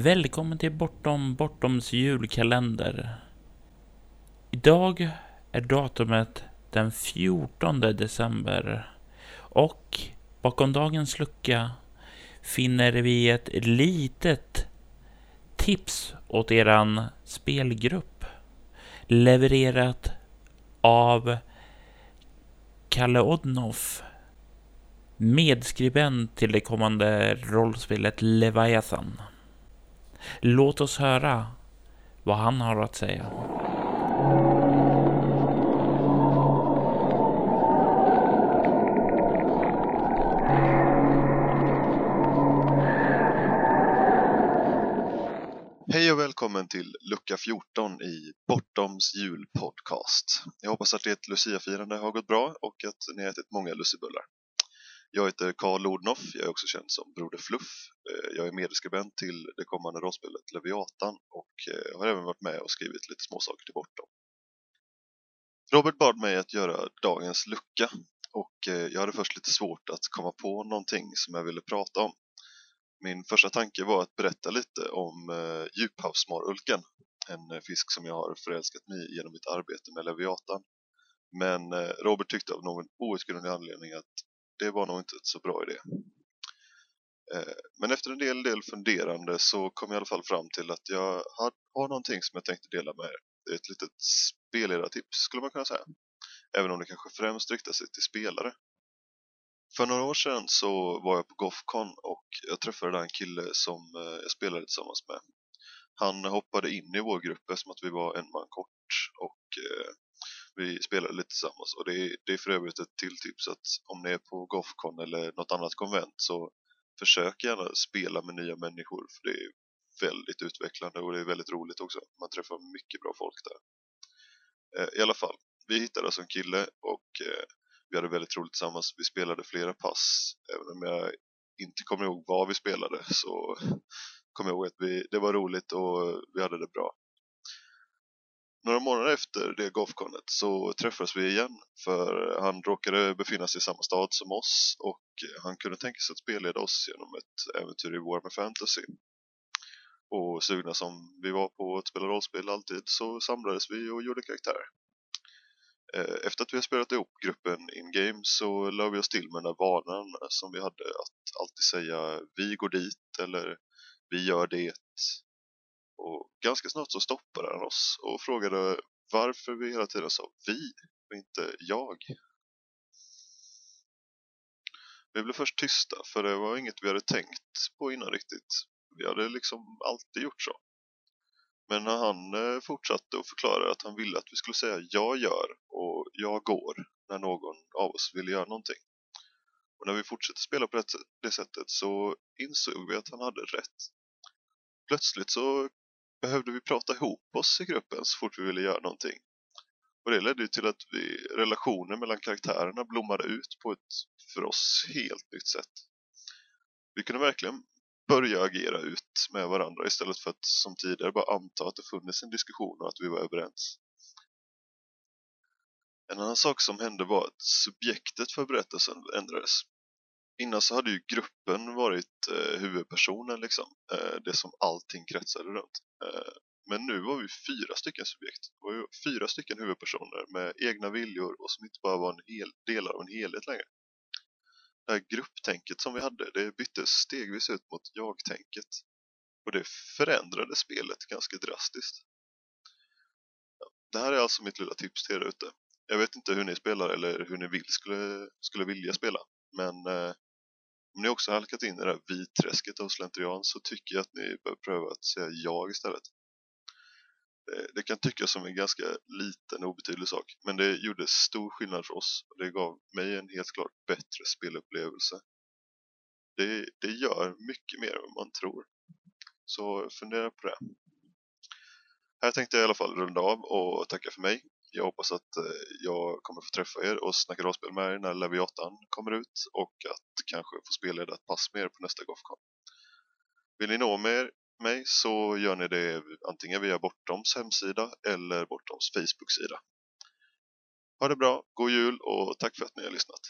Välkommen till Bortom Bortoms julkalender. Idag är datumet den 14 december och bakom dagens lucka finner vi ett litet tips åt eran spelgrupp levererat av Kalle Odnoff medskribent till det kommande rollspelet Leviathan. Låt oss höra vad han har att säga. Hej och välkommen till lucka 14 i Bortoms julpodcast. Jag hoppas att ert luciafirande har gått bra och att ni har ätit många lussebullar. Jag heter Karl Lodnoff, jag är också känd som Broder Fluff. Eh, jag är medskribent till det kommande rollspelet Leviatan och eh, har även varit med och skrivit lite småsaker till Bortom. Robert bad mig att göra dagens lucka och eh, jag hade först lite svårt att komma på någonting som jag ville prata om. Min första tanke var att berätta lite om djuphavsmarulken, en fisk som jag har förälskat mig i genom mitt arbete med Leviatan. Men Robert tyckte av någon outgrundlig anledning att det var nog inte ett så bra idé. Eh, men efter en del, del funderande så kom jag i alla fall fram till att jag har någonting som jag tänkte dela med er. Det är ett litet spelledartips skulle man kunna säga. Även om det kanske främst riktar sig till spelare. För några år sedan så var jag på Gothcon och jag träffade där en kille som eh, jag spelade tillsammans med. Han hoppade in i vår grupp eftersom att vi var en man kort och eh, vi spelade lite tillsammans och det är, det är för övrigt ett till tips att om ni är på Gothcon eller något annat konvent så försök gärna spela med nya människor för det är väldigt utvecklande och det är väldigt roligt också. Man träffar mycket bra folk där. Eh, I alla fall, vi hittade alltså en kille och eh, vi hade väldigt roligt tillsammans. Vi spelade flera pass, även om jag inte kommer ihåg vad vi spelade så kommer jag ihåg att vi, det var roligt och vi hade det bra. Några månader efter det Gothconet så träffades vi igen för han råkade befinna sig i samma stad som oss och han kunde tänka sig att spelleda oss genom ett äventyr i Warhammer Fantasy. Och sugna som vi var på att spela rollspel alltid så samlades vi och gjorde karaktärer. Eh, efter att vi har spelat ihop gruppen in-game så lade vi oss till med den där vanan som vi hade att alltid säga vi går dit eller vi gör det och ganska snart så stoppade han oss och frågade varför vi hela tiden sa vi och inte jag. Vi blev först tysta för det var inget vi hade tänkt på innan riktigt. Vi hade liksom alltid gjort så. Men när han eh, fortsatte och förklarade att han ville att vi skulle säga jag gör och jag går när någon av oss ville göra någonting. Och när vi fortsatte spela på det sättet så insåg vi att han hade rätt. Plötsligt så behövde vi prata ihop oss i gruppen så fort vi ville göra någonting. Och det ledde till att vi, relationer mellan karaktärerna blommade ut på ett för oss helt nytt sätt. Vi kunde verkligen börja agera ut med varandra istället för att som tidigare bara anta att det funnits en diskussion och att vi var överens. En annan sak som hände var att subjektet för berättelsen ändrades innan så hade ju gruppen varit eh, huvudpersonen liksom. Eh, det som allting kretsade runt. Eh, men nu var vi fyra stycken subjekt. Det var ju fyra stycken huvudpersoner med egna viljor och som inte bara var en hel, delar av en helhet längre. Det här grupptänket som vi hade, det byttes stegvis ut mot jag-tänket. Och det förändrade spelet ganska drastiskt. Ja, det här är alltså mitt lilla tips till er ute. Jag vet inte hur ni spelar eller hur ni vill skulle, skulle vilja spela. Men eh, om ni också halkat in i det här vitträsket av slentrian så tycker jag att ni bör pröva att säga jag istället. Eh, det kan tyckas som en ganska liten obetydlig sak, men det gjorde stor skillnad för oss och det gav mig en helt klart bättre spelupplevelse. Det, det gör mycket mer än vad man tror. Så fundera på det. Här tänkte jag i alla fall runda av och tacka för mig. Jag hoppas att eh, jag kommer få träffa er och snacka rollspel med er när Leviatan kommer ut och att kanske få spelleda ett pass med er på nästa Gothcon. Vill ni nå med mig så gör ni det antingen via Bortoms hemsida eller Bortoms Facebook-sida. Ha det bra, god jul och tack för att ni har lyssnat.